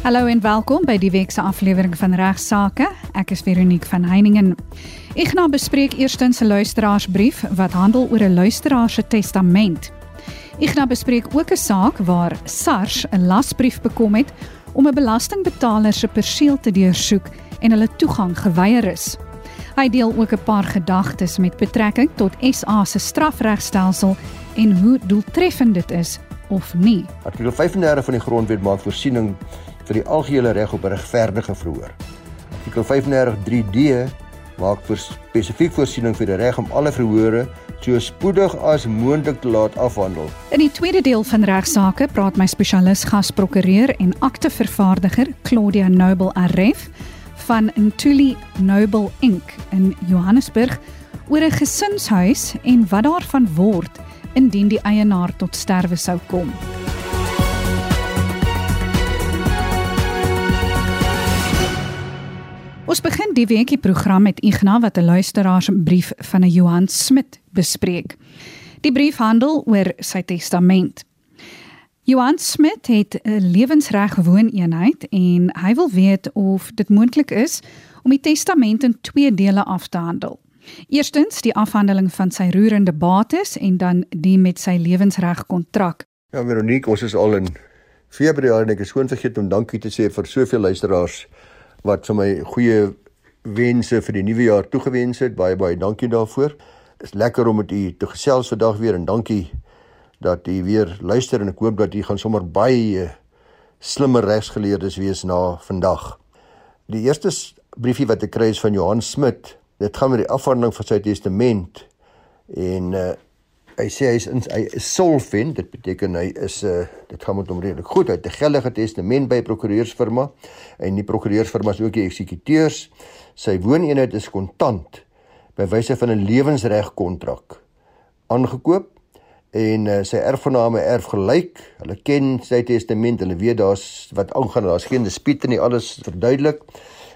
Hallo en welkom by die week se aflewering van Regsake. Ek is Veronique van Heiningen. Ek gaan bespreek eerstens 'n luisteraarsbrief wat handel oor 'n luisteraar se testament. Ek gaan bespreek ook 'n saak waar SARS 'n lasbrief bekom het om 'n belastingbetaler se perseel te deursoek en hulle toegang geweier is. Hy deel ook 'n paar gedagtes met betrekking tot SA se strafregstelsel en hoe doeltreffend dit is of nie. Artikel 35 van die Grondwet maak voorsiening vir die algehele reg op regverdige verhoor. Artikel 35 3D maak vir spesifiek voorsiening vir die reg om alle verhore so spoedig as moontlik te laat afhandel. In die tweede deel van regsaake praat my spesialis gasprokureur en aktevervaardiger Claudia Noble Aref van Ntuli Noble Inc in Johannesburg oor 'n gesinshuis en wat daarvan word indien die eienaar tot sterwe sou kom. Ons begin die weekie program met Ignas wat 'n luisteraar se brief van 'n Johan Smit bespreek. Die brief handel oor sy testament. Johan Smit het 'n lewensreg wooneenheid en hy wil weet of dit moontlik is om die testament in twee dele af te handel. Eerstens die afhandeling van sy roerende bates en dan die met sy lewensreg kontrak. Ja, Veronique, ons is al in Februarie en ek is skoon vergeet om dankie te sê vir soveel luisteraars wat vir my goeie wense vir die nuwe jaar toegewens het. Baie baie dankie daarvoor. Dit is lekker om met u te gesels vandag weer en dankie dat u weer luister en ek hoop dat u gaan sommer baie slimmer regsgeleerdes wees na vandag. Die eerste briefie wat ek kry is van Johan Smit. Dit gaan met die afhandeling van sy testament en uh, hy sê hy is in hy is solvent dit beteken hy is 'n uh, eh, dit gaan met hom redelik goed. Hy het 'n geldige testament by prokureursfirma en die prokureursfirma is ook die eksekuteurs. Sy wooneenheid is kontant by wyse van 'n lewensreg kontrak aangekoop en uh, sy erfgename erf gelyk. Hulle ken sy testament hulle weet daar's wat aangaan daar's geen dispuut nie alles verduidelik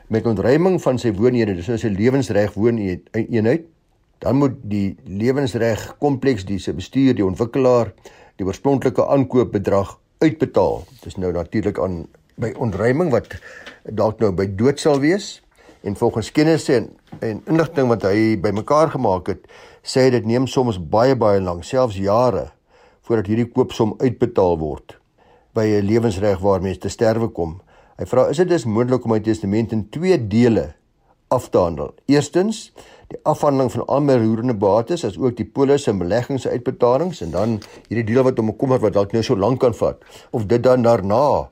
met ontruiming van sy wooneenheid dis nou sy lewensreg wooneenheid dan moet die lewensreg kompleks die se bestuur die ontwikkelaar die oorspronklike aankoopbedrag uitbetaal. Dit is nou natuurlik aan by ontruiming wat dalk nou by dood sal wees en volgens kennisse en, en inligting wat hy bymekaar gemaak het, sê hy dit neem soms baie baie lank, selfs jare voordat hierdie koopsom uitbetaal word by 'n lewensreg waar mense te sterwe kom. Hy vra is dit dus moontlik om 'n testament in twee dele af te handel. Eerstens die afhandeling van al my roerende bates as ook die polis en beleggings uitbetalings en dan hierdie deel wat om 'n kommer wat dalk nou so lank kan vat of dit dan daarna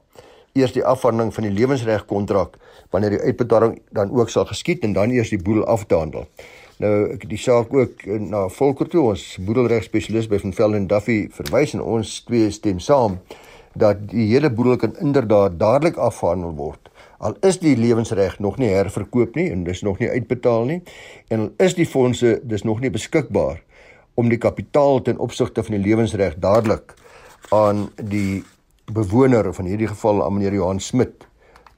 eers die afhandeling van die lewensreg kontrak wanneer die uitbetaling dan ook sal geskied en dan eers die boedel af te handel. Nou ek die saak ook na Volker toe ons boedelreg spesialis by van Velden Duffy verwys en ons twee stem saam dat die hele boedel kan inderdaad dadelik afhandel word al is die lewensreg nog nie herverkoop nie en dis nog nie uitbetaal nie en al is die fondse dis nog nie beskikbaar om die kapitaal ten opsigte van die lewensreg dadelik aan die bewoner van hierdie geval aan meneer Johan Smit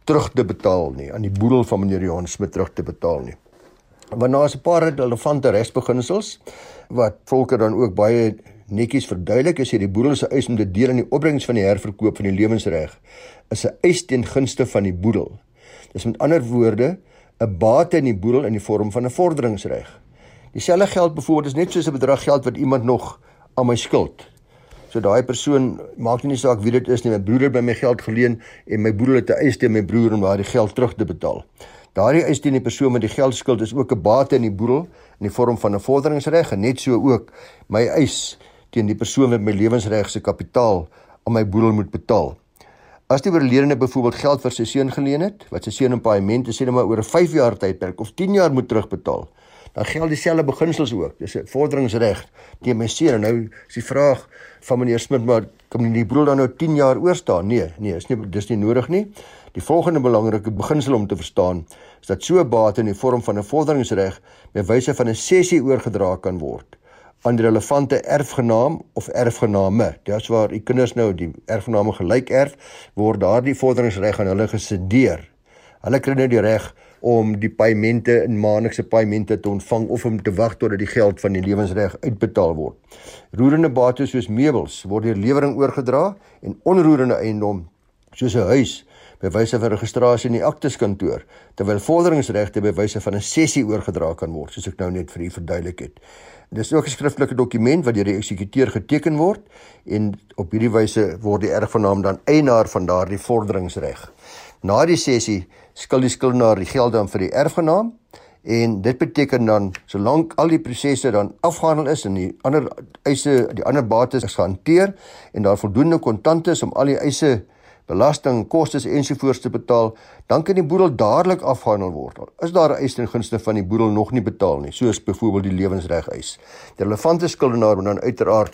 terug te betaal nie aan die boedel van meneer Johan Smit terug te betaal nie. Want daar is 'n paar relevante regsbeginsels wat volker dan ook baie netjies verduidelik as jy die boedel se eis om te deel in die opbrengs van die herverkoop van die lewensreg is 'n eis teen gunste van die boedel. Dis met ander woorde 'n bate in die boedel in die vorm van 'n vorderingsreg. Dieselfde geld byvoorbeeld is net soos 'n bedrag geld wat iemand nog aan my skuld. So daai persoon maak nie saak wie dit is nie, my broer by my geld geleen en my broer het 'n eis teen my broer om daardie geld terug te betaal. Daardie eis teen die persoon met die geldskuld is ook 'n bate in die boedel in die vorm van 'n vorderingsreg en net so ook my eis teen die persoon wat my lewensreg se kapitaal aan my boedel moet betaal. As die oorledene byvoorbeeld geld vir sy seun geleen het, wat sy seun in paaiement sê net maar oor 'n 5 jaar tydperk of 10 jaar moet terugbetaal, dan geld dieselfde beginsels ook. Dis 'n vorderingsreg teen my seun. Nou is die vraag van meneer Smit maar kom nie die broer dan nou 10 jaar oor staan? Nee, nee, is nie dis nie nodig nie. Die volgende belangrike beginsel om te verstaan is dat so bate in die vorm van 'n vorderingsreg by wyse van 'n sessie oorgedra kan word aan die relevante erfgenaam of erfgename. Dis waar u kinders nou die erfgename gelyk erf, word daardie vorderingsreg aan hulle gesedeer. Hulle kry nou die reg om die paemente in maandelikse paemente te ontvang of om te wag totdat die geld van die lewensreg uitbetaal word. Roerende bates soos meubels word deur lewering oorgedra en onroerende eiendom soos 'n huis by wyse van registrasie in die akteskantoor, terwyl vorderingsregte by wyse van 'n sessie oorgedra kan word, soos ek nou net vir u verduidelik het. Dis ook 'n skriftelike dokument wat deur die eksekuteur geteken word en op hierdie wyse word die erfgenaam dan eienaar van daardie vorderingsreg. Na die sessie skil die skuldenaar die geld dan vir die erfgenaam en dit beteken dan solank al die prosesse dan afgehandel is en die ander eise die ander bates is gehanteer en daar voldoende kontant is om al die eise belasting, kostes ensovoorts te betaal, dan kan die boedel dadelik afgehandel word. Is daar 'n eis ten gunste van die boedel nog nie betaal nie, soos byvoorbeeld die lewensreg eis. Die relevante skuldenaar moet dan uiteraard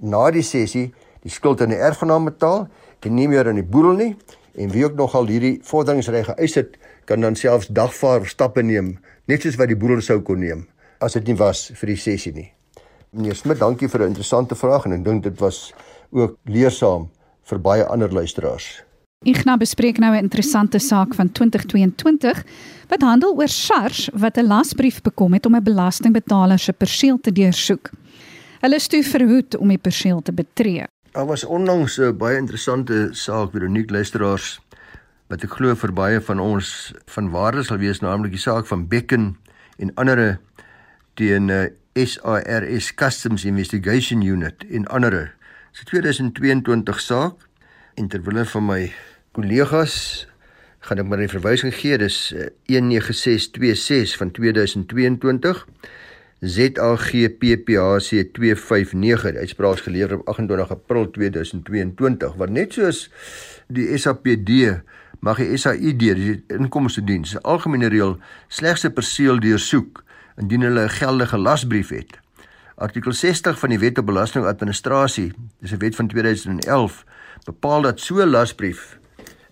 na die sessie die skuld aan die erfgenaam betaal en nie meer aan die boedel nie en wie ook nogal hierdie vorderingsreg eis het, kan dan selfs dagvaar stappe neem, net soos wat die boedel sou kon neem as dit nie was vir die sessie nie. Meneer Smit, dankie vir 'n interessante vraag en ek dink dit was ook leersaam vir baie ander luisteraars. Igna bespreek nou 'n interessante saak van 2022 wat handel oor SARS wat 'n lasbrief bekom het om 'n belastingbetaler se perseel te deursoek. Hulle is toe verhoed om die perseel te betree. Daar was onlangs 'n baie interessante saak vir uniek luisteraars wat ek glo vir baie van ons van waarde sal wees, naamlik die saak van Becken en ander teen eh, SARS Customs Investigation Unit en ander Dis 2022 saak en terwyl van my kollegas gaan ek maar 'n verwysing gee, dis 19626 eh, van 2022 ZAGPPHC 259 die uitspraak gelewer op 28 April 2022 wat net soos die SAPD mag die SAID die inkomste diens algemene reël slegs 'n perseel deursoek indien hulle 'n geldige lasbrief het Artikel 60 van die Wet op Belastingadministrasie, dis 'n wet van 2011, bepaal dat so 'n lasbrief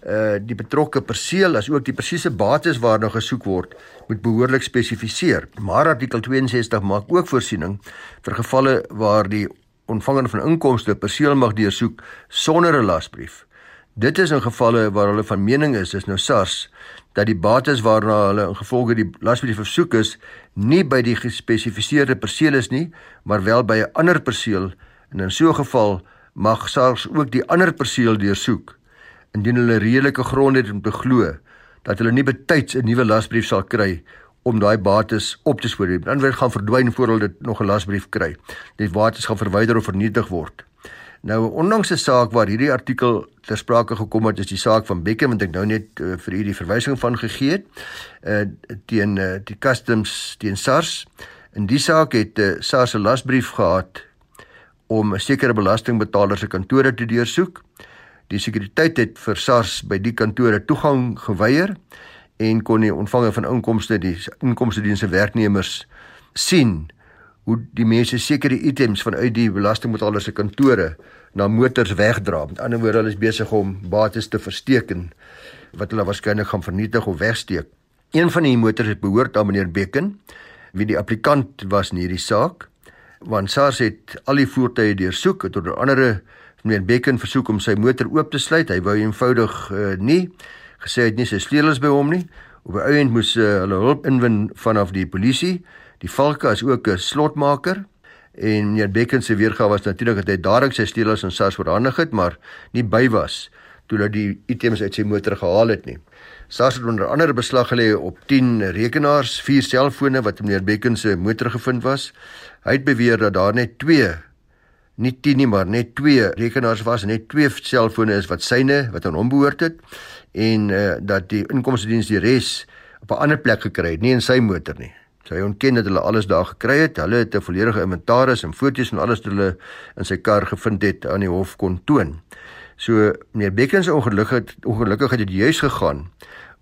uh die betrokke perseel as ook die presiese bates waarna gesoek word, moet behoorlik spesifiseer. Maar artikel 62 maak ook voorsiening vir gevalle waar die ontvanger van inkomste perseel mag deursoek sonder 'n lasbrief. Dit is in gevalle waar hulle van mening is, is nou SARS, dat die bates waarna hulle ingevolge die lasbrief versoek is, nie by die gespesifiseerde perseel is nie, maar wel by 'n ander perseel en in so 'n geval mag SARS ook die ander perseel deursoek indien hulle redelike gronde het om te glo dat hulle nie betyds 'n nuwe lasbrief sal kry om daai bates op te spoor. Dan word gaan verdwyn voor hulle nog 'n lasbrief kry. Die bates gaan verwyder of vernietig word. Nou ondanks 'n saak waar hierdie artikel ter sprake gekom het, is die saak van Beckham wat ek nou net uh, vir hierdie verwysing van gegee het, uh teen uh, die customs teen SARS. In die saak het uh, SARS 'n lasbrief gehad om 'n sekere belastingbetaler se kantore te deursoek. Die sekuriteit het vir SARS by die kantore toegang geweier en kon die ontvanger van inkomste die inkomste dienste werknemers sien hoe die mense sekere items vanuit die belastingbetaler se kantore na motors wegdra. Met ander woorde, hulle is besig om bates te versteek en wat hulle waarskynlik gaan vernietig of wegsteek. Een van die motors het behoort aan meneer Becken, wie die applikant was in hierdie saak. Want SARS het al die voertuie deursoek tot onder andere meneer Becken versoek om sy motor oop te sluit. Hy wou eenvoudig uh, nie gesê het nie sy sleutels by hom nie. Op 'n oomblik moes uh, hulle hulp inwin vanaf die polisie Die valke is ook 'n slotmaker en meneer Becken se weergawe was natuurlik dat hy dadelik sy steelers en SARS oorhandig het, maar nie by was toe hy die items uit sy motor gehaal het nie. SARS het onder andere beslag gelê op 10 rekenaars, 4 selfone wat in meneer Becken se motor gevind was. Hy het beweer dat daar net 2 nie 10 nie, maar net 2 rekenaars was en net 2 selfone is wat syne wat aan hom behoort het en uh, dat die inkomste diens die res op 'n ander plek gekry het, nie in sy motor nie. Sy ontken dat hulle alles daar gekry het. Hulle het 'n volledige inventaris en foto's en alles wat hulle in sy kar gevind het aan die hof kon toon. So meneer Beckens ongelukkig ongelukkig het dit juis gegaan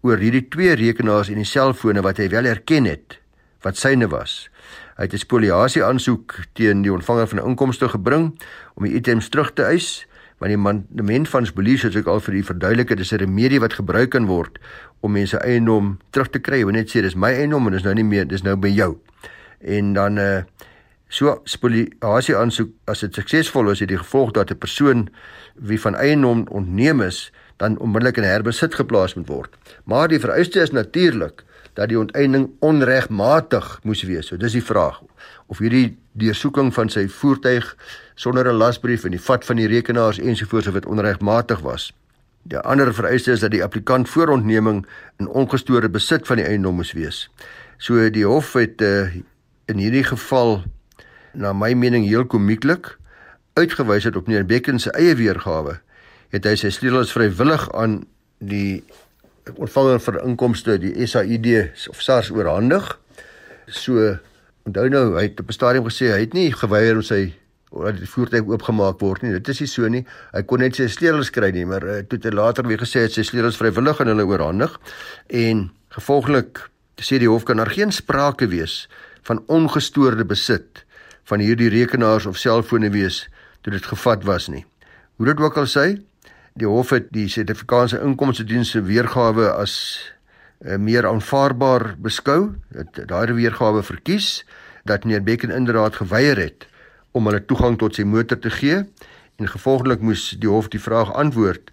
oor hierdie twee rekenaars en die selfone wat hy wel erken het wat syne was. Hy het 'n spoliasie aansoek teen die ontvanger van inkomste gebring om die items terug te eis want die mandement van spoliasie soos ek al vir u verduidelik het, is 'n remedie wat gebruik kan word om mense eiendom terug te kry. Moet net sê dis my eiendom en dis nou nie meer, dis nou by jou. En dan uh so spoliasie aansoek as dit suksesvol is, het die gevolg dat 'n persoon wie van eiendom ontneem is, dan onmiddellik in herbesit geplaas moet word. Maar die vereiste is natuurlik dat die onteiening onregmatig moes wees. So dis die vraag of hierdie deursoeking van sy voertuig sonder 'n lasbrief en die vat van die rekenaars ensovoorts of dit onregmatig was. Die ander vereiste is dat die applikant voor ontneming in ongestoorde besit van die eiendom moet wees. So die hof het uh, in hierdie geval na my mening heel komieklik uitgewys het op meneer Becken se eie weergawe het hy sy sleutels vrywillig aan die ontvanger vir inkomste die SAID of SARS oorhandig. So onthou nou hy het op 'n stadium gesê hy het nie geweier om sy dat die voertuig oopgemaak word nie. Dit is nie so nie. Hy kon net sy sleutels kry nie, maar uh, toe het hy later weer gesê sy sleutels vrywillig aan hulle oorhandig en gevolglik sê die hof kan daar geen sprake wees van ongestoorde besit van hierdie rekenaars of selfone wees toe dit gevat was nie. Hoe dit ook al sê, die hof het die Suid-Afrikaanse Inkomste Diens se weergawe as uh, meer aanvaarbaar beskou. Het daai weergawe verkies dat meneer Becken inderdaad geweier het om hulle toegang tot sy motor te gee en gevolglik moes die hof die vraag antwoord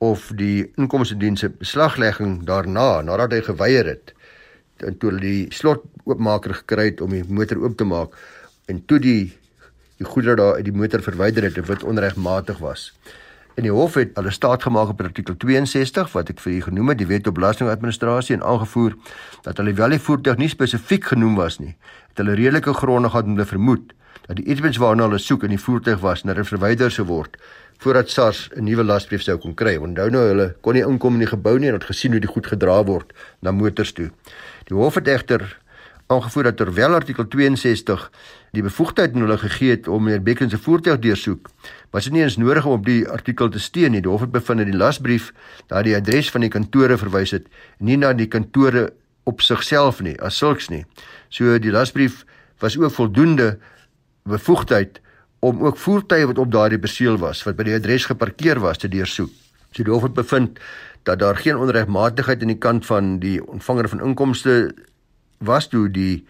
of die Inkomste Diens se beslaglegging daarna nadat hy geweier het en toe hulle die slot oopmaker gekry het om die motor oop te maak en toe die die goedere daar uit die motor verwyder het wat onregmatig was. In die hof het hulle staat gemaak op artikel 62 wat ek vir u genoem het, die Wet op Belastingadministrasie en aangevoer dat hulle wel die voertuig nie spesifiek genoem was nie. Het hulle redelike gronde gehad om te vermoed dat die iets waarna hulle soek in die voertuig was na 'n verwyder se word voordat SARS 'n nuwe lasbrief sou kon kry. Onthou nou hulle kon nie inkom in die gebou nie en het gesien hoe die goed gedra word na motors toe. Die hof het egter aangevoer dat terwyl artikel 62 die bevoegdheid aan hulle gegee het om meneer Becken se voertuig deursoek, was dit nie eens nodig om op die artikel te steun nie. Die hof het bevind dat die lasbrief na die adres van die kantore verwys het, nie na die kantore op sigself nie, as sulks nie. So die lasbrief was ook voldoende bevoegdheid om ook voertuie wat op daardie perseel was wat by die adres geparkeer was te deursoek. So die hof het bevind dat daar geen onregmatigheid aan die kant van die ontvanger van inkomste was toe die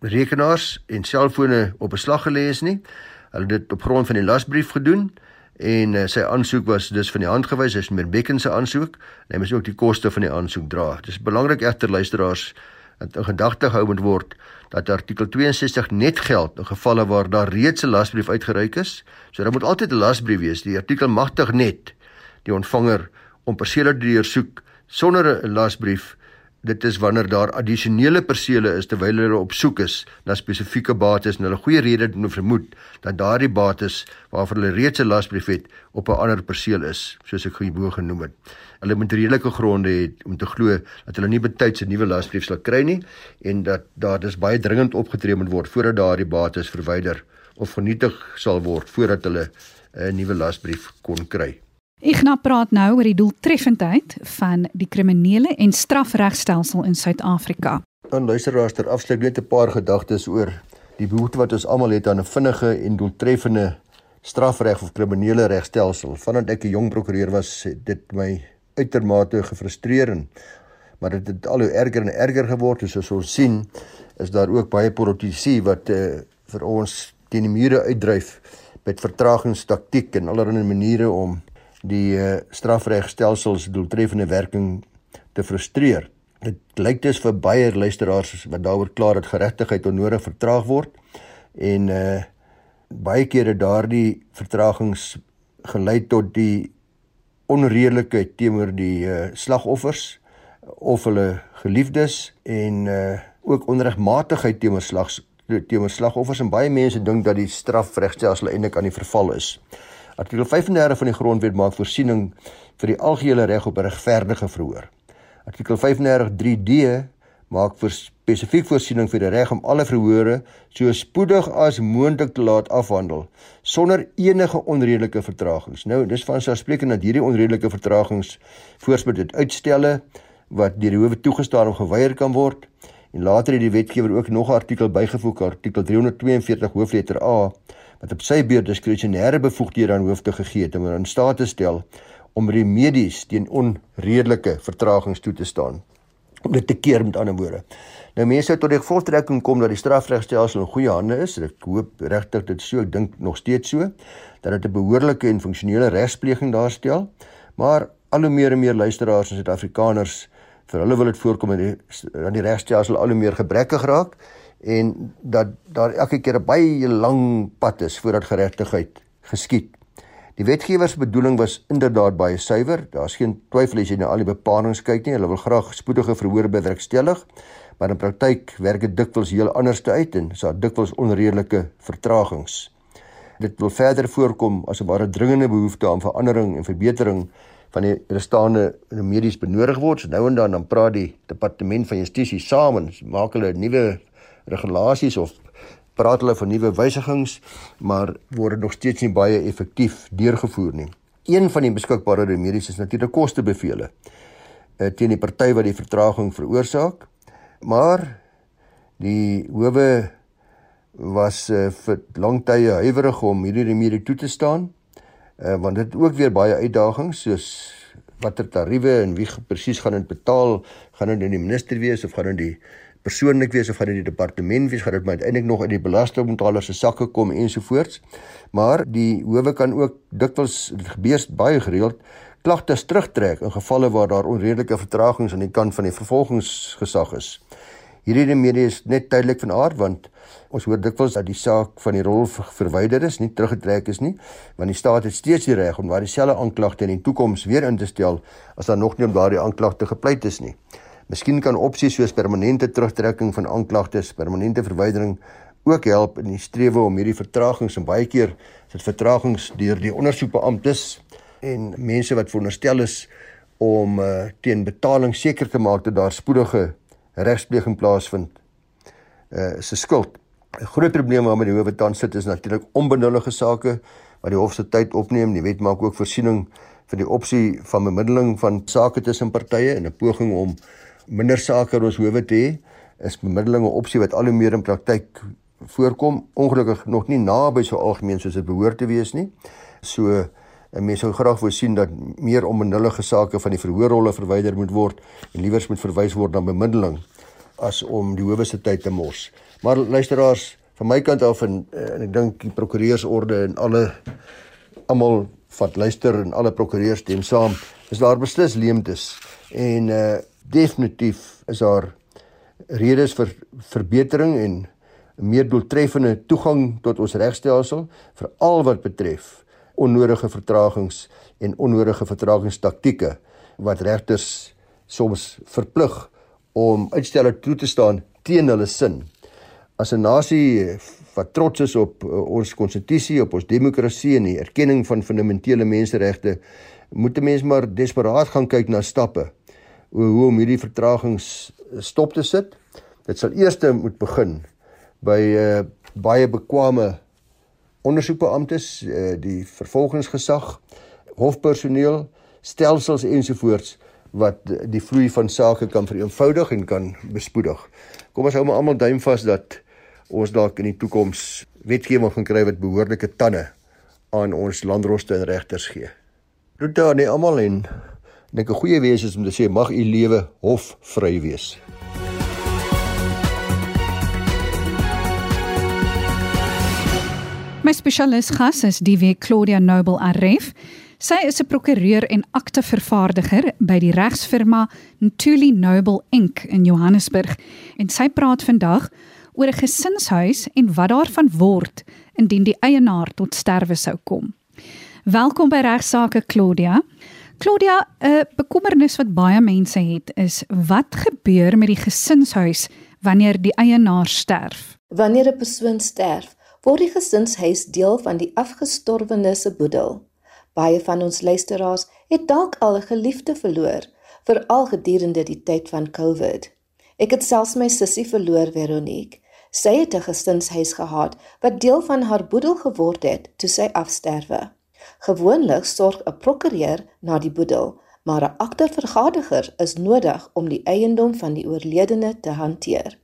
rekenaars en selfone op beslag gelê is nie. Hulle het dit op grond van die lasbrief gedoen en uh, sy aansoek was dus van die hand gewys is meer Becken se aansoek hy moes ook die koste van die aansoek dra. Dit is belangrik egter luisteraars dat in gedagte gehou moet word dat artikel 62 net geld in gevalle waar daar reeds 'n lasbrief uitgereik is. So daar moet altyd 'n lasbrief wees. Die artikel magtig net die ontvanger om persele te deursoek sonder 'n lasbrief dit is wanneer daar addisionele persele is terwyl hulle op soek is na spesifieke bates en hulle goeie rede om vermoed dat daardie bates waarvoor hulle reeds 'n lasbrief het op 'n ander perseel is soos ek gebo genoem het. Hulle moet redelike gronde hê om te glo dat hulle nie betyds 'n nuwe lasbrief sal kry nie en dat daar dis baie dringend opgetree moet word voordat daardie bates verwyder of vernietig sal word voordat hulle 'n nuwe lasbrief kon kry. Ignas praat nou oor die doeltreffendheid van die kriminele en strafregstelsel in Suid-Afrika. Dan luisteraars ter afsluiting net 'n paar gedagtes oor die behoefte wat ons almal het aan 'n vinnige en doeltreffende strafreg of kriminele regstelsel. Vandat ek 'n jong prokureur was, het dit my uitermate gefrustreer maar dit het al hoe erger en erger geword soos ons sien is daar ook baie politici wat uh, vir ons teen die mure uitdryf met vertragingstaktiek en allerlei maniere om die uh, strafregstelsels doeltreffende werking te frustreer. Dit lyk dus vir baie luisteraars wat daaroor kla dat geregtigheid onnodig vertraag word en uh baie kere daardie vertragings gelei tot die onredelikheid teenoor die uh slagoffers of hulle geliefdes en uh ook onregmatigheid teenoor slags teenoor slagoffers en baie mense dink dat die strafregstelsel eintlik aan die verval is. Artikel 35 van die Grondwet maak voorsiening vir die algehele reg op 'n regverdige verhoor. Artikel 35 3D maak vir spesifiek voorsiening vir die reg om alle verhore so spoedig as moontlik te laat afhandel sonder enige onredelike vertragings. Nou, dis van selfspreekend dat hierdie onredelike vertragings voorspel dit uitstelle wat deur die howe toegestaan of geweier kan word. En later het die wetgewer ook nog 'n artikel bygevoeg, artikel 342 hoofletter A wat op sy beurt diskresionêre bevoegdhede aan hoofde gegee het om in staat te stel om remedies teen onredelike vertragings toe te staan. Om dit te keer met ander woorde. Nou mense tot die voltrekking kom dat die strafregstelsel in goeie hande is. Ek hoop regtig dit so, ek dink nog steeds so dat dit 'n behoorlike en funksionele regspleging daarstel. Maar al hoe meer en meer luisteraars en Suid-Afrikaners vir hulle wil dit voorkom dat die, die regstelsel al hoe meer gebrekkig raak en dat daar elke keer 'n baie lang pad is voordat geregtigheid geskied. Die wetgewer se bedoeling was inderdaad baie suiwer. Daar's geen twyfel as jy na al die bepalinge kyk nie. Hulle wil graag spoedige verhoor bewerkstellig, maar in praktyk werk dit dikwels heel anders uit en daar's dikwels onredelike vertragings. Dit wil verder voorkom as 'n ware dringende behoefte aan verandering en verbetering van die restaande medies benodig word. So nou en dan dan praat die departement van justisie saam en maak hulle nuwe regulasies of praat hulle van nuwe wysigings, maar word nog steeds nie baie effektief deurgevoer nie. Een van die beskikbare remedies is natuurlik kostebevele uh, teen die party wat die vertraging veroorsaak. Maar die howe was uh, vir lang tye huiwerig om hierdie remedie toe te staan. Uh, want dit ook weer baie uitdagings soos watter tariewe en wie presies gaan dit betaal? Gaan dit in die minister wees of gaan dit die persoonlik wees of gaan dit die departement wees? Gaan dit maar uiteindelik nog uit die belastingbetaler se sakke kom ensovoorts? Maar die howe kan ook dikwels dit gebeur baie gereeld klagtes terugtrek in gevalle waar daar onredelike vertragings aan die kant van die vervolgingsgesag is. Hierdie remedie is net tydelik van aard want ons hoor dikwels dat die saak van die rol verwyder is, nie teruggetrek is nie, want die staat het steeds die reg om daardie selfde aanklagte in die toekoms weer in te stel as daar nog nie op daardie aanklagte gepleit is nie. Miskien kan opsies soos permanente terugtrekking van aanklagtes, permanente verwydering ook help in die strewe om hierdie vertragings en baie keer dit vertragings deur die ondersoekbeamptes en mense wat veronderstel is om uh, teen betaling seker te maak dat daar spoedige regspleging plaasvind uh se skuld. 'n Groot probleem waarmee die howe tans sit is natuurlik onbenullige sake wat die hof se tyd opneem. Die wet maak ook voorsiening vir die opsie van bemiddeling van sake tussen partye in 'n poging om minder sake in ons howe te hê. Is bemiddeling 'n opsie wat al hoe meer in praktyk voorkom. Ongelukkig nog nie naby so algemeen soos dit behoort te wees nie. So En mense sou graag wou sien dat meer onbenullige sake van die verhoorrolle verwyder moet word en liewers moet verwys word na bemiddeling as om die howe se tyd te mors. Maar luisteraars, van my kant af en, en ek dink die prokureursorde en alle almal wat luister en alle prokureurs stem saam, is daar beslis leemtes en uh definitief is daar redes vir verbetering en meer doeltreffende toegang tot ons regstelsel vir al wat betref onnodige vertragings en onnodige vertragingstaktieke wat regters soms verplig om uitstelle toe te staan teen hulle sin. As 'n nasie wat trots is op uh, ons konstitusie, op ons demokrasie en die erkenning van fundamentele menseregte, moet 'n mens maar desperaat gaan kyk na stappe hoe om hierdie vertragings stop te sit. Dit sal eers moet begin by uh, baie bekwame ondersoekbeamptes, eh, die vervolgingsgesag, hofpersoneel, stelsels ensovoorts wat die vloei van sake kan vereenvoudig en kan bespoedig. Kom ons hou maar almal duim vas dat ons dalk in die toekoms wetgewing gaan kry wat behoorlike tande aan ons landroste en regters gee. Doet daar nie almal en dink 'n goeie wese is om te sê mag u lewe hof vry wees. My spesialis gas is die week Claudia Noble Aref. Sy is 'n prokureur en aktevervaardiger by die regsfirma Ntuli Noble Inc in Johannesburg en sy praat vandag oor 'n gesinshuis en wat daarvan word indien die eienaar tot sterwe sou kom. Welkom by Regsake Claudia. Claudia, 'n bekommernis wat baie mense het is wat gebeur met die gesinshuis wanneer die eienaar sterf? Wanneer 'n persoon sterf, word die gesinshuis deel van die afgestorwene se boedel. Baie van ons luisteraars het dalk al 'n geliefde verloor, veral gedurende die tyd van COVID. Ek het selfs my sussie verloor, Veronique. Sy het 'n gesinshuis gehad wat deel van haar boedel geword het toe sy afsterwe. Gewoonlik sorg 'n prokureur na die boedel, maar 'n aktevergaderiger is nodig om die eiendom van die oorledene te hanteer.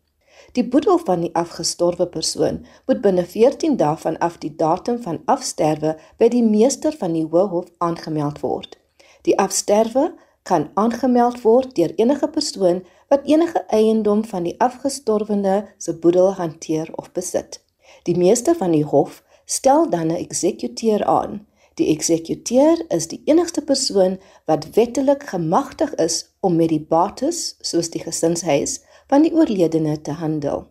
Die boedel van die afgestorwe persoon moet binne 14 dae vanaf die datum van afsterwe by die meester van die Hooghof aangemeld word. Die afsterwe kan aangemeld word deur enige persoon wat enige eiendom van die afgestorwene se boedel hanteer of besit. Die meester van die hof stel dan 'n eksekuteur aan. Die eksekuteur is die enigste persoon wat wettelik gemagtig is om met die bates, soos die gesinshuis, van die oorledene te handel.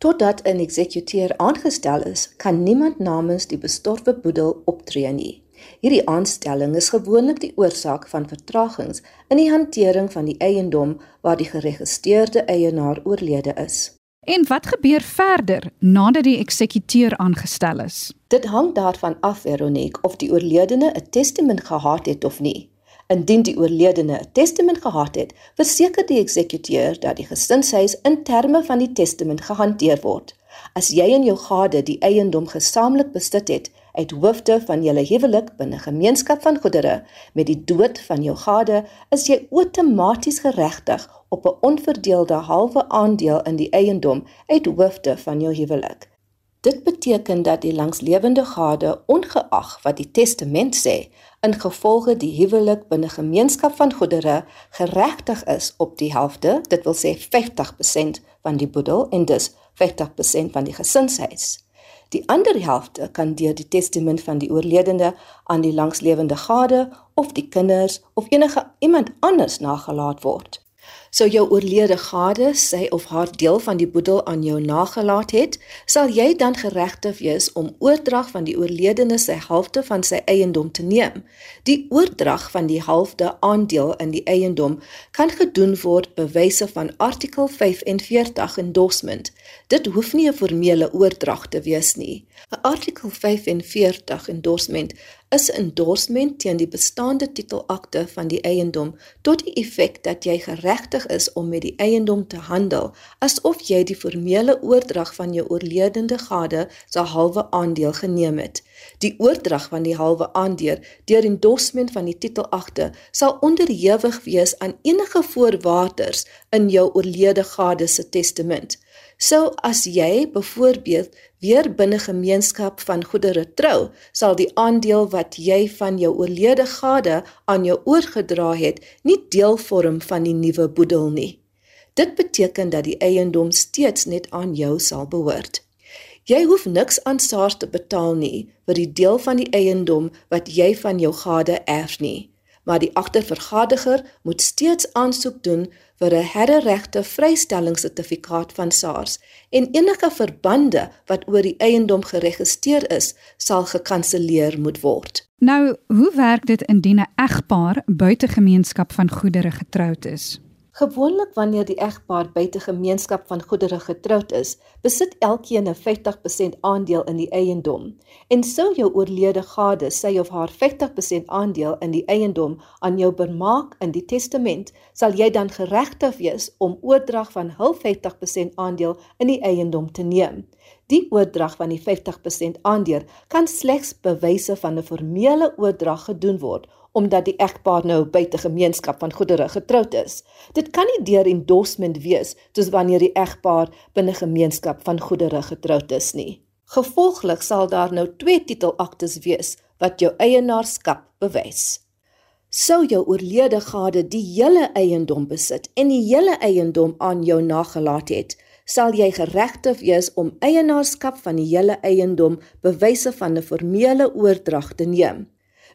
Totdat 'n eksekuteur aangestel is, kan niemand namens die bestorwe boedel optree nie. Hierdie aanstelling is gewoonlik die oorsaak van vertragings in die hantering van die eiendom waar die geregistreerde eienaar oorlede is. En wat gebeur verder nadat die eksekuteur aangestel is? Dit hang daarvan af, Veronique, of die oorledene 'n testament gehad het of nie. Indien die oorledene 'n testament gehad het, verseker die eksekuteur dat die gesinshuis in terme van die testament gehanteer word. As jy en jou gade die eiendom gesamentlik besit het uit hoofde van julle huwelik binne gemeenskap van goedere met die dood van jou gade, is jy outomaties geregtig op 'n onverdeelde halwe aandeel in die eiendom uit hoofde van jou huwelik. Dit beteken dat die langslewende gade ongeag wat die testament sê, in gevolge die huwelik binne gemeenskap van goedere geregtig is op die helfte, dit wil sê 50% van die boedel en dus 50% van die gesinshuis. Die ander helfte kan deur die testament van die oorledene aan die langslewende gade of die kinders of enige iemand anders nagelaat word. Sou jou oorlede gade sy of haar deel van die boedel aan jou nagelaat het, sal jy dan geregtig wees om oordrag van die oorledene se helfte van sy eiendom te neem. Die oordrag van die helfte aandeel in die eiendom kan gedoen word bewyse van artikel 45 endorsement. Dit hoef nie 'n formele oordrag te wees nie. 'n Artikel 45 endorsement is 'n endorsement teen die bestaande titelakte van die eiendom tot die effek dat jy geregtig is om met die eiendom te handel asof jy die formele oordrag van jou oorledende gade se halwe aandeel geneem het. Die oordrag van die halwe aandeel deur endorsement van die titelakte sal onderhewig wees aan enige voorwaardes in jou oorlede gade se testament. So as jy byvoorbeeld weer binne gemeenskap van goedere trou, sal die aandeel wat jy van jou oorlede gade aan jou oorgedra het, nie deel vorm van die nuwe boedel nie. Dit beteken dat die eiendom steeds net aan jou sal behoort. Jy hoef niks aan SARS te betaal nie vir die deel van die eiendom wat jy van jou gade erf nie maar die agtervergaderiger moet steeds aansoek doen vir 'n herregte vrystellingssertifikaat van SARS en enige verbande wat oor die eiendom geregistreer is, sal gekanselleer moet word. Nou, hoe werk dit indien 'n egpaar buite gemeenskap van goedere getroud is? Gewoonlik wanneer die egpaar buite gemeenskap van goedere getroud is, besit elkeen 'n 50% aandeel in die eiendom. En sou jou oorlede gade sy of haar 50% aandeel in die eiendom aan jou bemaak in die testament, sal jy dan geregtig wees om oordrag van hul 50% aandeel in die eiendom te neem. Die oordrag van die 50% aandeel kan slegs bewyse van 'n formele oordrag gedoen word omdat die egpaar nou buite gemeenskap van goedere getroud is. Dit kan nie deur endorsement wees soos wanneer die egpaar binne gemeenskap van goedere getroud is nie. Gevolglik sal daar nou twee titelaktes wees wat jou eienaarskap bewys. Sou jou oorlede gade die hele eiendom besit en die hele eiendom aan jou nagelaat het, sal jy geregtig wees om eienaarskap van die hele eiendom bewyse van 'n formele oordrag te neem.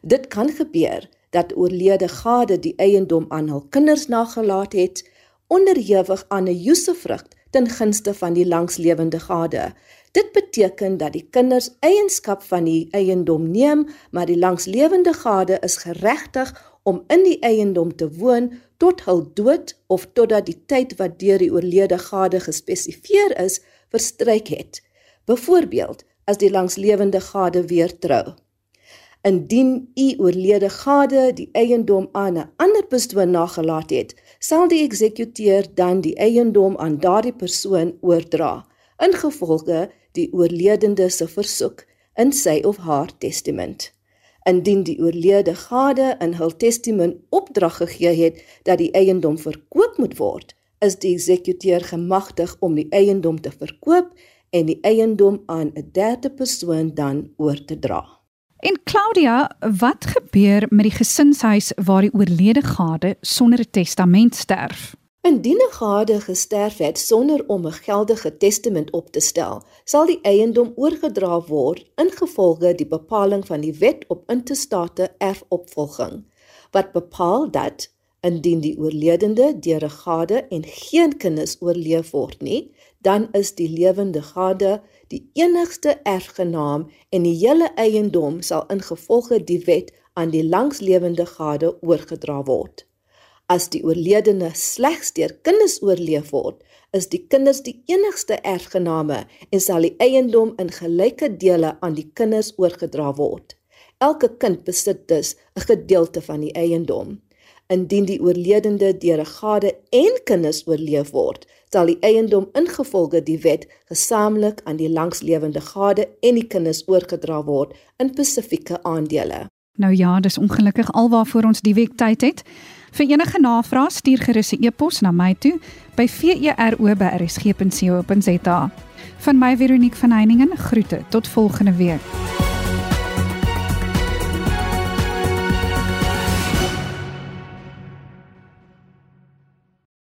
Dit kan gebeur dat oorlede gade die eiendom aan hul kinders nagelaat het, onderhewig aan 'n usufrug ten gunste van die langslewende gade. Dit beteken dat die kinders eienskap van die eiendom neem, maar die langslewende gade is geregtig om in die eiendom te woon tot hul dood of totdat die tyd wat deur die oorlede gade gespesifiseer is, verstryk het. Byvoorbeeld, as die langslewende gade weer trou. Indien u oorlede gade die eiendom aan 'n ander persoon nagelaat het, sal die eksekuteur dan die eiendom aan daardie persoon oordra, ingevolge die oorledende se versoek in sy of haar testament. Indien die oorlede gade in hul testament opdrag gegee het dat die eiendom verkoop moet word, is die eksekuteur gemagtig om die eiendom te verkoop en die eiendom aan 'n derde persoon dan oor te dra. En Claudia, wat gebeur met die gesinshuis waar die oorlede gade sonder 'n testament sterf? Indien 'n gade gesterf het sonder om 'n geldige testament op te stel, sal die eiendom oorgedra word ingevolge die bepaling van die Wet op Interstate Erfopvolging, wat bepaal dat Indien die oorledende deur 'n gade en geen kinders oorleef word nie, dan is die lewende gade die enigste erfgenaam en die hele eiendom sal ingevolge die wet aan die langslewende gade oorgedra word. As die oorledene slegs deur kinders oorleef word, is die kinders die enigste erfgename en sal die eiendom in gelyke dele aan die kinders oorgedra word. Elke kind besit dus 'n gedeelte van die eiendom. Indien die oorledende deur 'n gade en kinders oorleef word, sal die eiendom ingevolge die wet gesamentlik aan die langslewende gade en die kinders oorgedra word in spesifieke aandele. Nou ja, dis ongelukkig alwaarvoor ons die week tyd het. Vir enige navrae stuur gerus 'n e-pos na my toe by vero@rsg.co.za. Van my Veronique van Heiningen groete tot volgende week.